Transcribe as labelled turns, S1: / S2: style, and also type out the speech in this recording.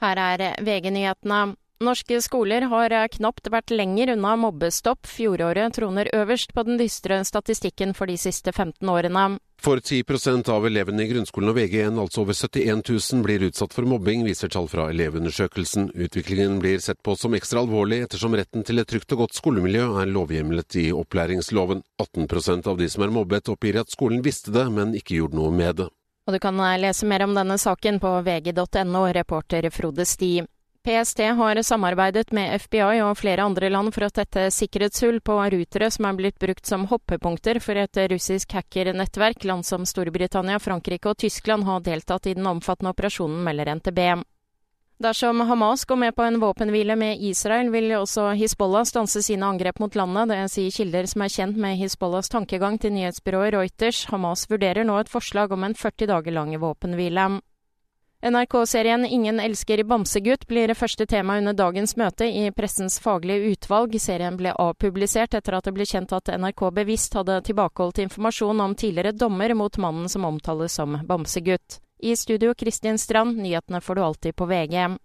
S1: Her er VG-nyhetene. Norske skoler har knapt vært lenger unna mobbestopp. Fjoråret troner øverst på den dystre statistikken for de siste 15 årene.
S2: For 10% av elevene i grunnskolen og VG1, altså over 71 000, blir utsatt for mobbing, viser tall fra Elevundersøkelsen. Utviklingen blir sett på som ekstra alvorlig, ettersom retten til et trygt og godt skolemiljø er lovhjemlet i opplæringsloven. 18% av de som er mobbet, oppgir at skolen visste det, men ikke gjorde noe med det.
S1: Og du kan lese mer om denne saken på vg.no, reporter Frode Sti. PST har samarbeidet med FBI og flere andre land for å tette sikkerhetshull på rutere som er blitt brukt som hoppepunkter for et russisk hackernettverk. Land som Storbritannia, Frankrike og Tyskland har deltatt i den omfattende operasjonen, melder NTB. Dersom Hamas går med på en våpenhvile med Israel, vil også Hizbollah stanse sine angrep mot landet. Det sier kilder som er kjent med Hizbollahs tankegang til nyhetsbyrået Reuters. Hamas vurderer nå et forslag om en 40 dager lang våpenhvile. NRK-serien Ingen elsker bamsegutt blir første tema under dagens møte i Pressens faglige utvalg. Serien ble avpublisert etter at det ble kjent at NRK bevisst hadde tilbakeholdt informasjon om tidligere dommer mot mannen som omtales som bamsegutt. I studio Kristin Strand, nyhetene får du alltid på VG.